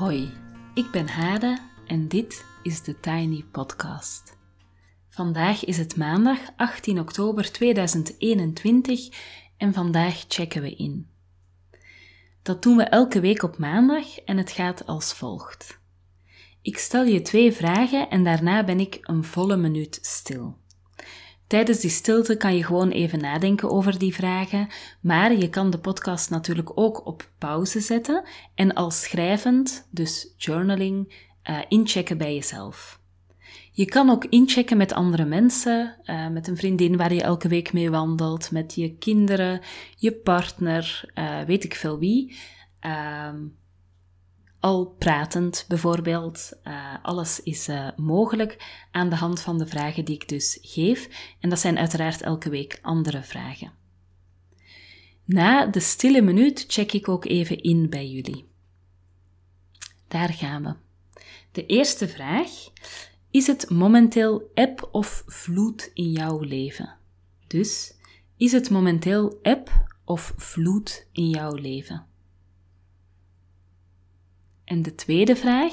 Hoi, ik ben Hade en dit is de Tiny Podcast. Vandaag is het maandag 18 oktober 2021 en vandaag checken we in. Dat doen we elke week op maandag en het gaat als volgt. Ik stel je twee vragen en daarna ben ik een volle minuut stil. Tijdens die stilte kan je gewoon even nadenken over die vragen, maar je kan de podcast natuurlijk ook op pauze zetten en als schrijvend, dus journaling, uh, inchecken bij jezelf. Je kan ook inchecken met andere mensen, uh, met een vriendin waar je elke week mee wandelt, met je kinderen, je partner, uh, weet ik veel wie. Uh, al pratend bijvoorbeeld. Uh, alles is uh, mogelijk aan de hand van de vragen die ik dus geef. En dat zijn uiteraard elke week andere vragen. Na de stille minuut check ik ook even in bij jullie. Daar gaan we. De eerste vraag. Is het momenteel eb of vloed in jouw leven? Dus, is het momenteel eb of vloed in jouw leven? En de tweede vraag: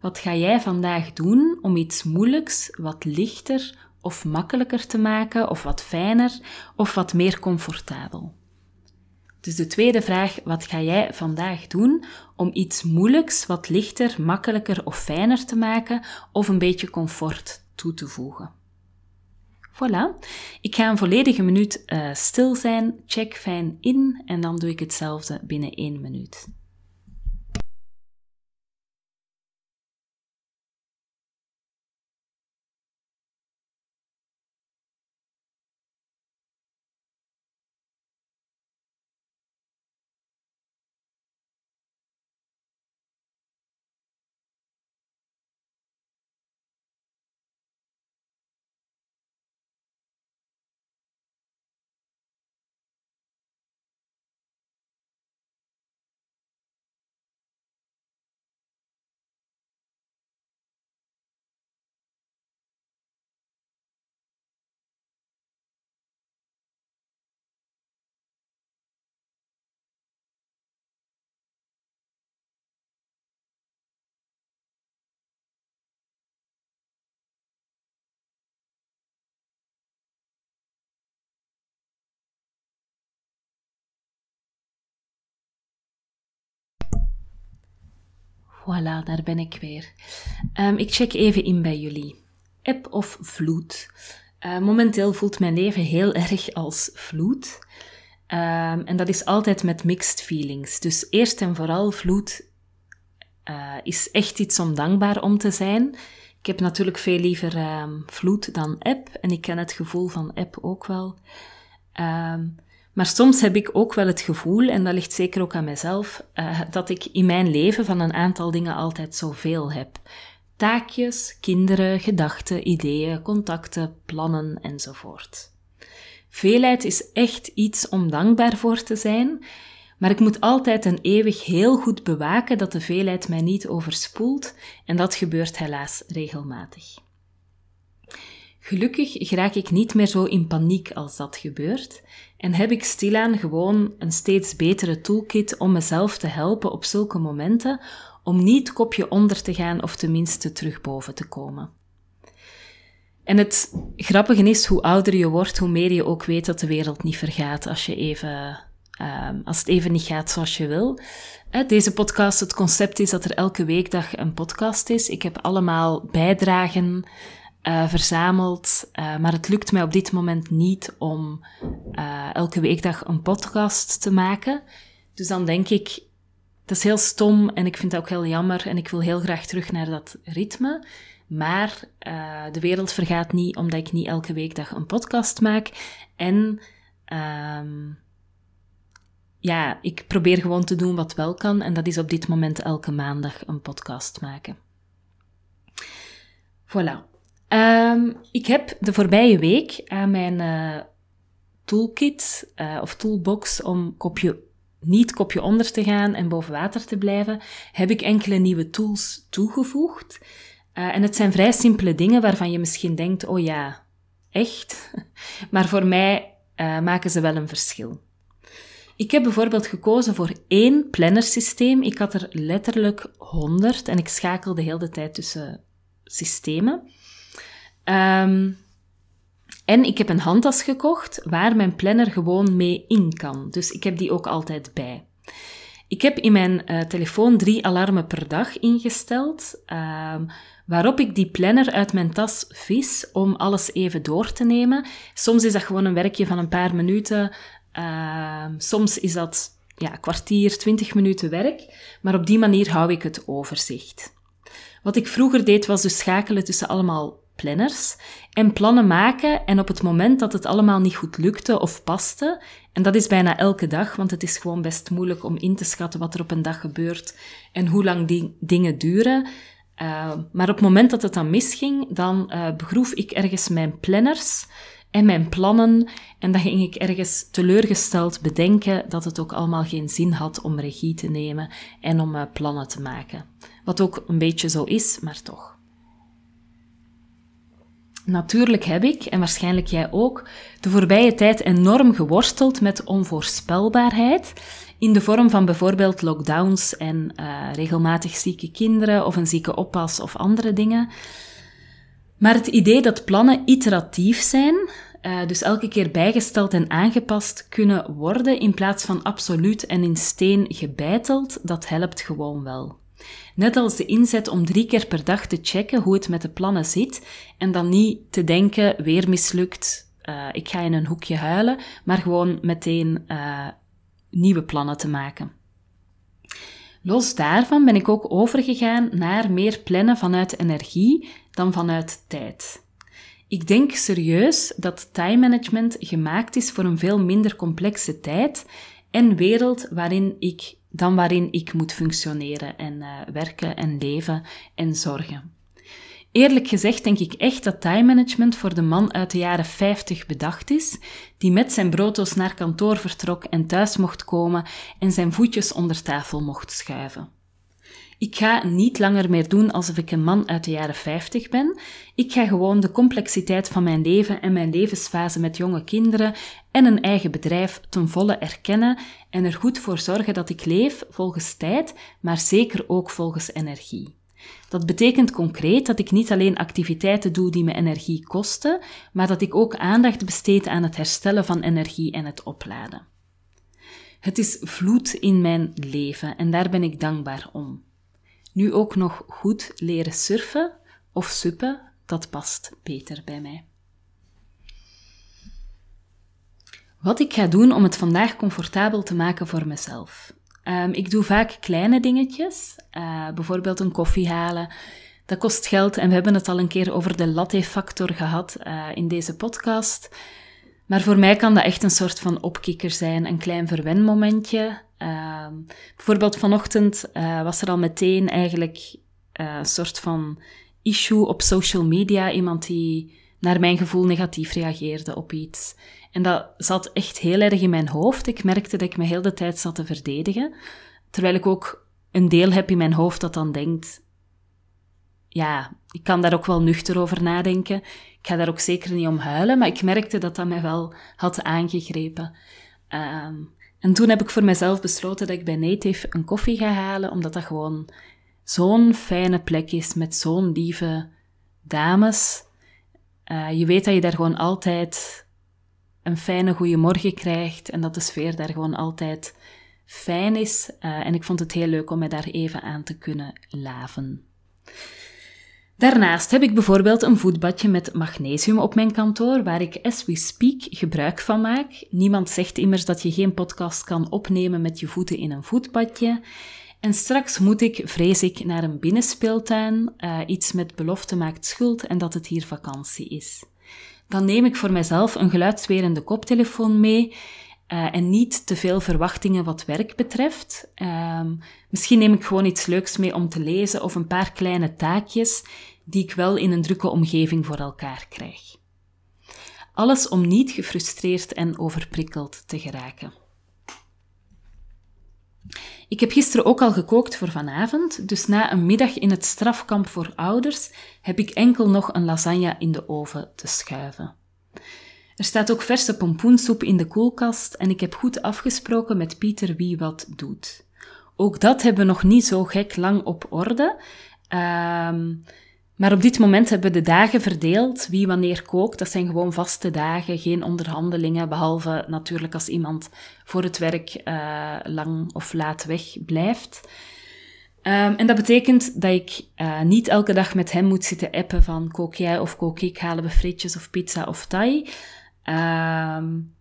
wat ga jij vandaag doen om iets moeilijks wat lichter of makkelijker te maken, of wat fijner of wat meer comfortabel? Dus de tweede vraag: wat ga jij vandaag doen om iets moeilijks wat lichter, makkelijker of fijner te maken, of een beetje comfort toe te voegen? Voilà. Ik ga een volledige minuut uh, stil zijn, check fijn in en dan doe ik hetzelfde binnen één minuut. Voilà, daar ben ik weer. Um, ik check even in bij jullie. Eb of vloed? Uh, momenteel voelt mijn leven heel erg als vloed. Um, en dat is altijd met mixed feelings. Dus eerst en vooral, vloed uh, is echt iets om dankbaar om te zijn. Ik heb natuurlijk veel liever um, vloed dan eb. En ik ken het gevoel van eb ook wel. Um, maar soms heb ik ook wel het gevoel, en dat ligt zeker ook aan mezelf, uh, dat ik in mijn leven van een aantal dingen altijd zoveel heb. Taakjes, kinderen, gedachten, ideeën, contacten, plannen enzovoort. Veelheid is echt iets om dankbaar voor te zijn, maar ik moet altijd en eeuwig heel goed bewaken dat de veelheid mij niet overspoelt, en dat gebeurt helaas regelmatig. Gelukkig raak ik niet meer zo in paniek als dat gebeurt en heb ik stilaan gewoon een steeds betere toolkit om mezelf te helpen op zulke momenten om niet kopje onder te gaan of tenminste terug boven te komen. En het grappige is, hoe ouder je wordt, hoe meer je ook weet dat de wereld niet vergaat als, je even, uh, als het even niet gaat zoals je wil. Deze podcast, het concept is dat er elke weekdag een podcast is. Ik heb allemaal bijdragen uh, verzameld. Uh, maar het lukt mij op dit moment niet om uh, elke weekdag een podcast te maken. Dus dan denk ik, dat is heel stom en ik vind dat ook heel jammer en ik wil heel graag terug naar dat ritme. Maar de wereld vergaat niet omdat ik niet elke weekdag een podcast maak. En um, ja, ik probeer gewoon te doen wat wel kan. En dat is op dit moment elke maandag een podcast maken. Voilà. Um, ik heb de voorbije week aan mijn uh, toolkit uh, of toolbox om kopje, niet kopje onder te gaan en boven water te blijven, heb ik enkele nieuwe tools toegevoegd. Uh, en het zijn vrij simpele dingen waarvan je misschien denkt, oh ja, echt? maar voor mij maken ze wel een verschil. Ik heb bijvoorbeeld gekozen voor één plannersysteem. Ik had er letterlijk honderd en ik schakelde heel de tijd tussen systemen. Ehm, en ik heb een handtas gekocht waar mijn planner gewoon mee in kan. Dus ik heb die ook altijd bij. Ik heb in mijn uh, telefoon drie alarmen per dag ingesteld, uh, waarop ik die planner uit mijn tas vis om alles even door te nemen. Soms is dat gewoon een werkje van een paar minuten, uh, soms is dat ja, kwartier, twintig minuten werk, maar op die manier hou ik het overzicht. Wat ik vroeger deed was dus schakelen tussen allemaal planners en plannen maken en op het moment dat het allemaal niet goed lukte of paste, en dat is bijna elke dag, want het is gewoon best moeilijk om in te schatten wat er op een dag gebeurt en hoe lang die dingen duren. Uh, maar op het moment dat het dan misging, dan uh, begroef ik ergens mijn planners en mijn plannen en dan ging ik ergens teleurgesteld bedenken dat het ook allemaal geen zin had om regie te nemen en om uh, plannen te maken. Wat ook een beetje zo is, maar toch. Natuurlijk heb ik, en waarschijnlijk jij ook, de voorbije tijd enorm geworsteld met onvoorspelbaarheid. In de vorm van bijvoorbeeld lockdowns en uh, regelmatig zieke kinderen of een zieke oppas of andere dingen. Maar het idee dat plannen iteratief zijn, uh, dus elke keer bijgesteld en aangepast kunnen worden in plaats van absoluut en in steen gebeiteld, dat helpt gewoon wel. Net als de inzet om drie keer per dag te checken hoe het met de plannen zit en dan niet te denken, weer mislukt, uh, ik ga in een hoekje huilen, maar gewoon meteen uh, nieuwe plannen te maken. Los daarvan ben ik ook overgegaan naar meer plannen vanuit energie dan vanuit tijd. Ik denk serieus dat time management gemaakt is voor een veel minder complexe tijd en wereld waarin ik dan waarin ik moet functioneren en uh, werken en leven en zorgen. Eerlijk gezegd denk ik echt dat time management voor de man uit de jaren 50 bedacht is, die met zijn brooddoos naar kantoor vertrok en thuis mocht komen en zijn voetjes onder tafel mocht schuiven. Ik ga niet langer meer doen alsof ik een man uit de jaren 50 ben. Ik ga gewoon de complexiteit van mijn leven en mijn levensfase met jonge kinderen en een eigen bedrijf ten volle erkennen en er goed voor zorgen dat ik leef volgens tijd, maar zeker ook volgens energie. Dat betekent concreet dat ik niet alleen activiteiten doe die me energie kosten, maar dat ik ook aandacht besteed aan het herstellen van energie en het opladen. Het is vloed in mijn leven en daar ben ik dankbaar om. Nu ook nog goed leren surfen of suppen, dat past beter bij mij. Wat ik ga doen om het vandaag comfortabel te maken voor mezelf. Um, ik doe vaak kleine dingetjes, uh, bijvoorbeeld een koffie halen. Dat kost geld en we hebben het al een keer over de latte-factor gehad uh, in deze podcast. Maar voor mij kan dat echt een soort van opkikker zijn, een klein verwenmomentje. Uh, bijvoorbeeld vanochtend uh, was er al meteen eigenlijk uh, een soort van issue op social media. Iemand die naar mijn gevoel negatief reageerde op iets. En dat zat echt heel erg in mijn hoofd. Ik merkte dat ik me heel de tijd zat te verdedigen. Terwijl ik ook een deel heb in mijn hoofd dat dan denkt... Ja, ik kan daar ook wel nuchter over nadenken. Ik ga daar ook zeker niet om huilen, maar ik merkte dat dat mij wel had aangegrepen. Um, en toen heb ik voor mezelf besloten dat ik bij Native een koffie ga halen, omdat dat gewoon zo'n fijne plek is met zo'n lieve dames. Uh, je weet dat je daar gewoon altijd een fijne goede morgen krijgt en dat de sfeer daar gewoon altijd fijn is. Uh, en ik vond het heel leuk om mij daar even aan te kunnen laven. Daarnaast heb ik bijvoorbeeld een voetbadje met magnesium op mijn kantoor, waar ik as we speak gebruik van maak. Niemand zegt immers dat je geen podcast kan opnemen met je voeten in een voetbadje. En straks moet ik, vrees ik, naar een binnenspeeltuin. Uh, iets met belofte maakt schuld en dat het hier vakantie is. Dan neem ik voor mezelf een geluidswerende koptelefoon mee. Uh, en niet te veel verwachtingen wat werk betreft. Uh, misschien neem ik gewoon iets leuks mee om te lezen of een paar kleine taakjes die ik wel in een drukke omgeving voor elkaar krijg. Alles om niet gefrustreerd en overprikkeld te geraken. Ik heb gisteren ook al gekookt voor vanavond, dus na een middag in het strafkamp voor ouders heb ik enkel nog een lasagne in de oven te schuiven. Er staat ook verse pompoensoep in de koelkast en ik heb goed afgesproken met Pieter wie wat doet. Ook dat hebben we nog niet zo gek lang op orde. Ehm, maar op dit moment hebben we de dagen verdeeld, wie wanneer kookt. Dat zijn gewoon vaste dagen, geen onderhandelingen, behalve natuurlijk als iemand voor het werk uh, lang of laat weg blijft. Um, en dat betekent dat ik uh, niet elke dag met hem moet zitten appen van kook jij of kook ik, halen we frietjes of pizza of thai. Um,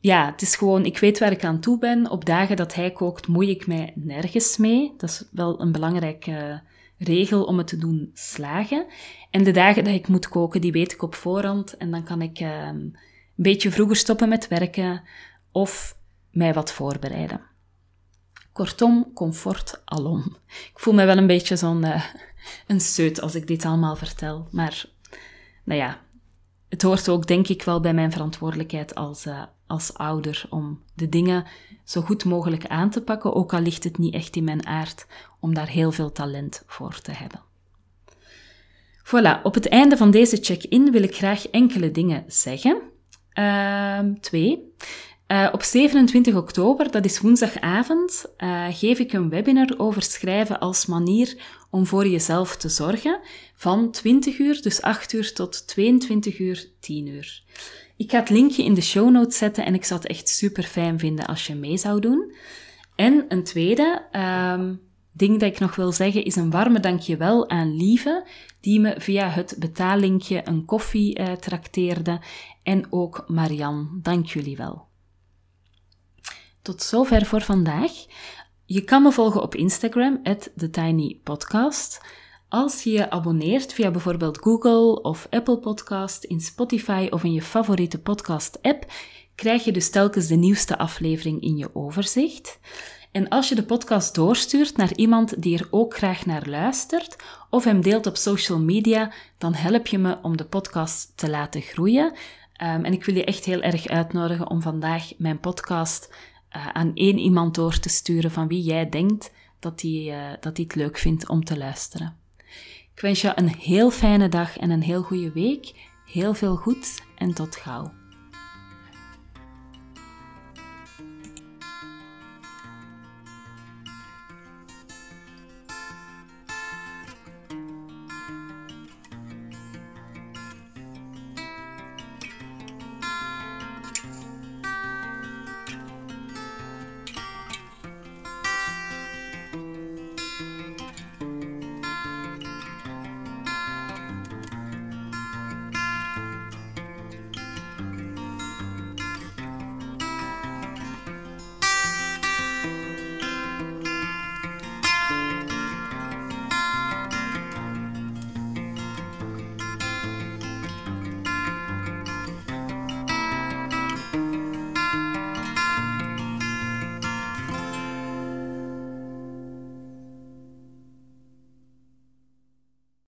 ja, het is gewoon, ik weet waar ik aan toe ben. Op dagen dat hij kookt, moei ik mij nergens mee. Dat is wel een belangrijke regel om het te doen slagen. En de dagen dat ik moet koken, die weet ik op voorhand. En dan kan ik uh, een beetje vroeger stoppen met werken of mij wat voorbereiden. Kortom, comfort alom. Ik voel me wel een beetje zo'n uh, een seut als ik dit allemaal vertel. Maar nou ja, het hoort ook denk ik wel bij mijn verantwoordelijkheid als, uh, als ouder om de dingen zo goed mogelijk aan te pakken, ook al ligt het niet echt in mijn aard om daar heel veel talent voor te hebben. Voilà, op het einde van deze check-in wil ik graag enkele dingen zeggen. Uh, twee. Uh, op 27 oktober, dat is woensdagavond, uh, geef ik een webinar over schrijven als manier om voor jezelf te zorgen. Van 20 uur, dus 8 uur, tot 22 uur, 10 uur. Ik ga het linkje in de show notes zetten en ik zou het echt super fijn vinden als je mee zou doen. En een tweede um, ding dat ik nog wil zeggen is een warme dankjewel aan Lieve, die me via het betaallinkje een koffie uh, trakteerde. En ook Marian, dank jullie wel. Tot zover voor vandaag. Je kan me volgen op Instagram, TheTinyPodcast. Als je je abonneert via bijvoorbeeld Google of Apple Podcast, in Spotify of in je favoriete podcast-app, krijg je dus telkens de nieuwste aflevering in je overzicht. En als je de podcast doorstuurt naar iemand die er ook graag naar luistert, of hem deelt op social media, dan help je me om de podcast te laten groeien. Um, en ik wil je echt heel erg uitnodigen om vandaag mijn podcast uh, aan één iemand door te sturen van wie jij denkt dat hij uh, dat het leuk vindt om te luisteren. Ik wens je een heel fijne dag en een heel goede week. Heel veel goeds en tot gauw.